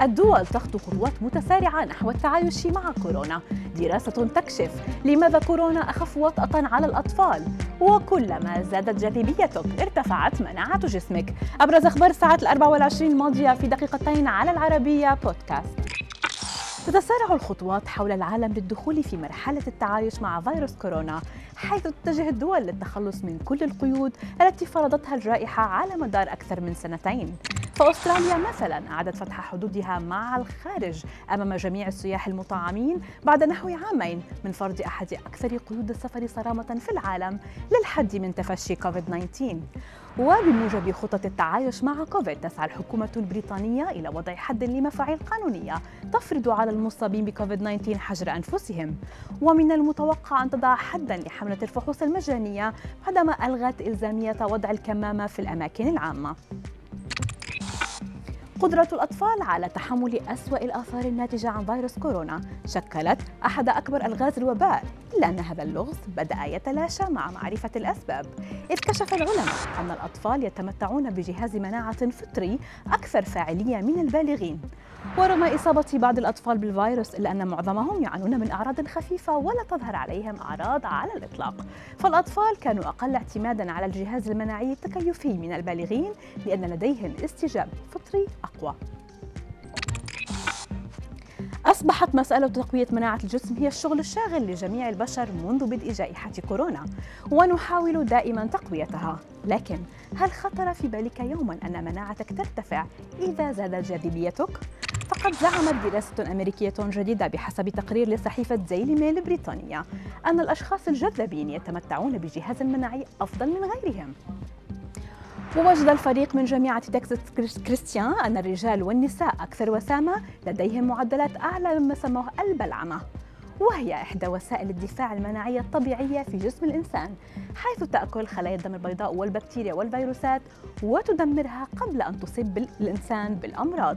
الدول تخطو خطوات متسارعة نحو التعايش مع كورونا. دراسة تكشف لماذا كورونا أخف وطأة على الأطفال. وكلما زادت جاذبيتك ارتفعت مناعة جسمك. أبرز أخبار الساعات الأربع والعشرين الماضية في دقيقتين على العربية بودكاست. تتسارع الخطوات حول العالم للدخول في مرحلة التعايش مع فيروس كورونا حيث تتجه الدول للتخلص من كل القيود التي فرضتها الجائحة على مدار أكثر من سنتين. فأستراليا مثلا أعادت فتح حدودها مع الخارج أمام جميع السياح المطعمين بعد نحو عامين من فرض أحد أكثر قيود السفر صرامة في العالم للحد من تفشي كوفيد 19 وبموجب خطط التعايش مع كوفيد تسعى الحكومة البريطانية إلى وضع حد لمفاعيل قانونية تفرض على المصابين بكوفيد 19 حجر أنفسهم. ومن المتوقع أن تضع حدا لحملة الفحوص المجانية بعدما ألغت إلزامية وضع الكمامة في الأماكن العامة. قدرة الأطفال على تحمل أسوأ الآثار الناتجة عن فيروس كورونا. شكلت أحد أكبر ألغاز الوباء. إلا أن هذا اللغز بدأ يتلاشى مع معرفة الأسباب. إذ كشف العلماء أن الأطفال يتمتعون بجهاز مناعة فطري أكثر فاعلية من البالغين. ورغم إصابة بعض الأطفال بالفيروس إلا أن معظمهم يعانون من أعراض خفيفة ولا تظهر عليهم أعراض على الإطلاق. فالأطفال كانوا أقل اعتمادا على الجهاز المناعي التكيفي من البالغين لأن لديهم استجابة فطري أقوى. أصبحت مسألة تقوية مناعة الجسم هي الشغل الشاغل لجميع البشر منذ بدء جائحة كورونا ونحاول دائما تقويتها. لكن هل خطر في بالك يوما أن مناعتك ترتفع إذا زادت جاذبيتك؟ فقد زعمت دراسة أمريكية جديدة بحسب تقرير لصحيفة ديلي ميل البريطانية أن الأشخاص الجذابين يتمتعون بجهاز مناعي أفضل من غيرهم. ووجد الفريق من جامعة تكساس كريستيان أن الرجال والنساء أكثر وسامة لديهم معدلات أعلى مما سموه البلعمة وهي إحدى وسائل الدفاع المناعية الطبيعية في جسم الإنسان حيث تأكل خلايا الدم البيضاء والبكتيريا والفيروسات وتدمرها قبل أن تصيب الإنسان بالأمراض.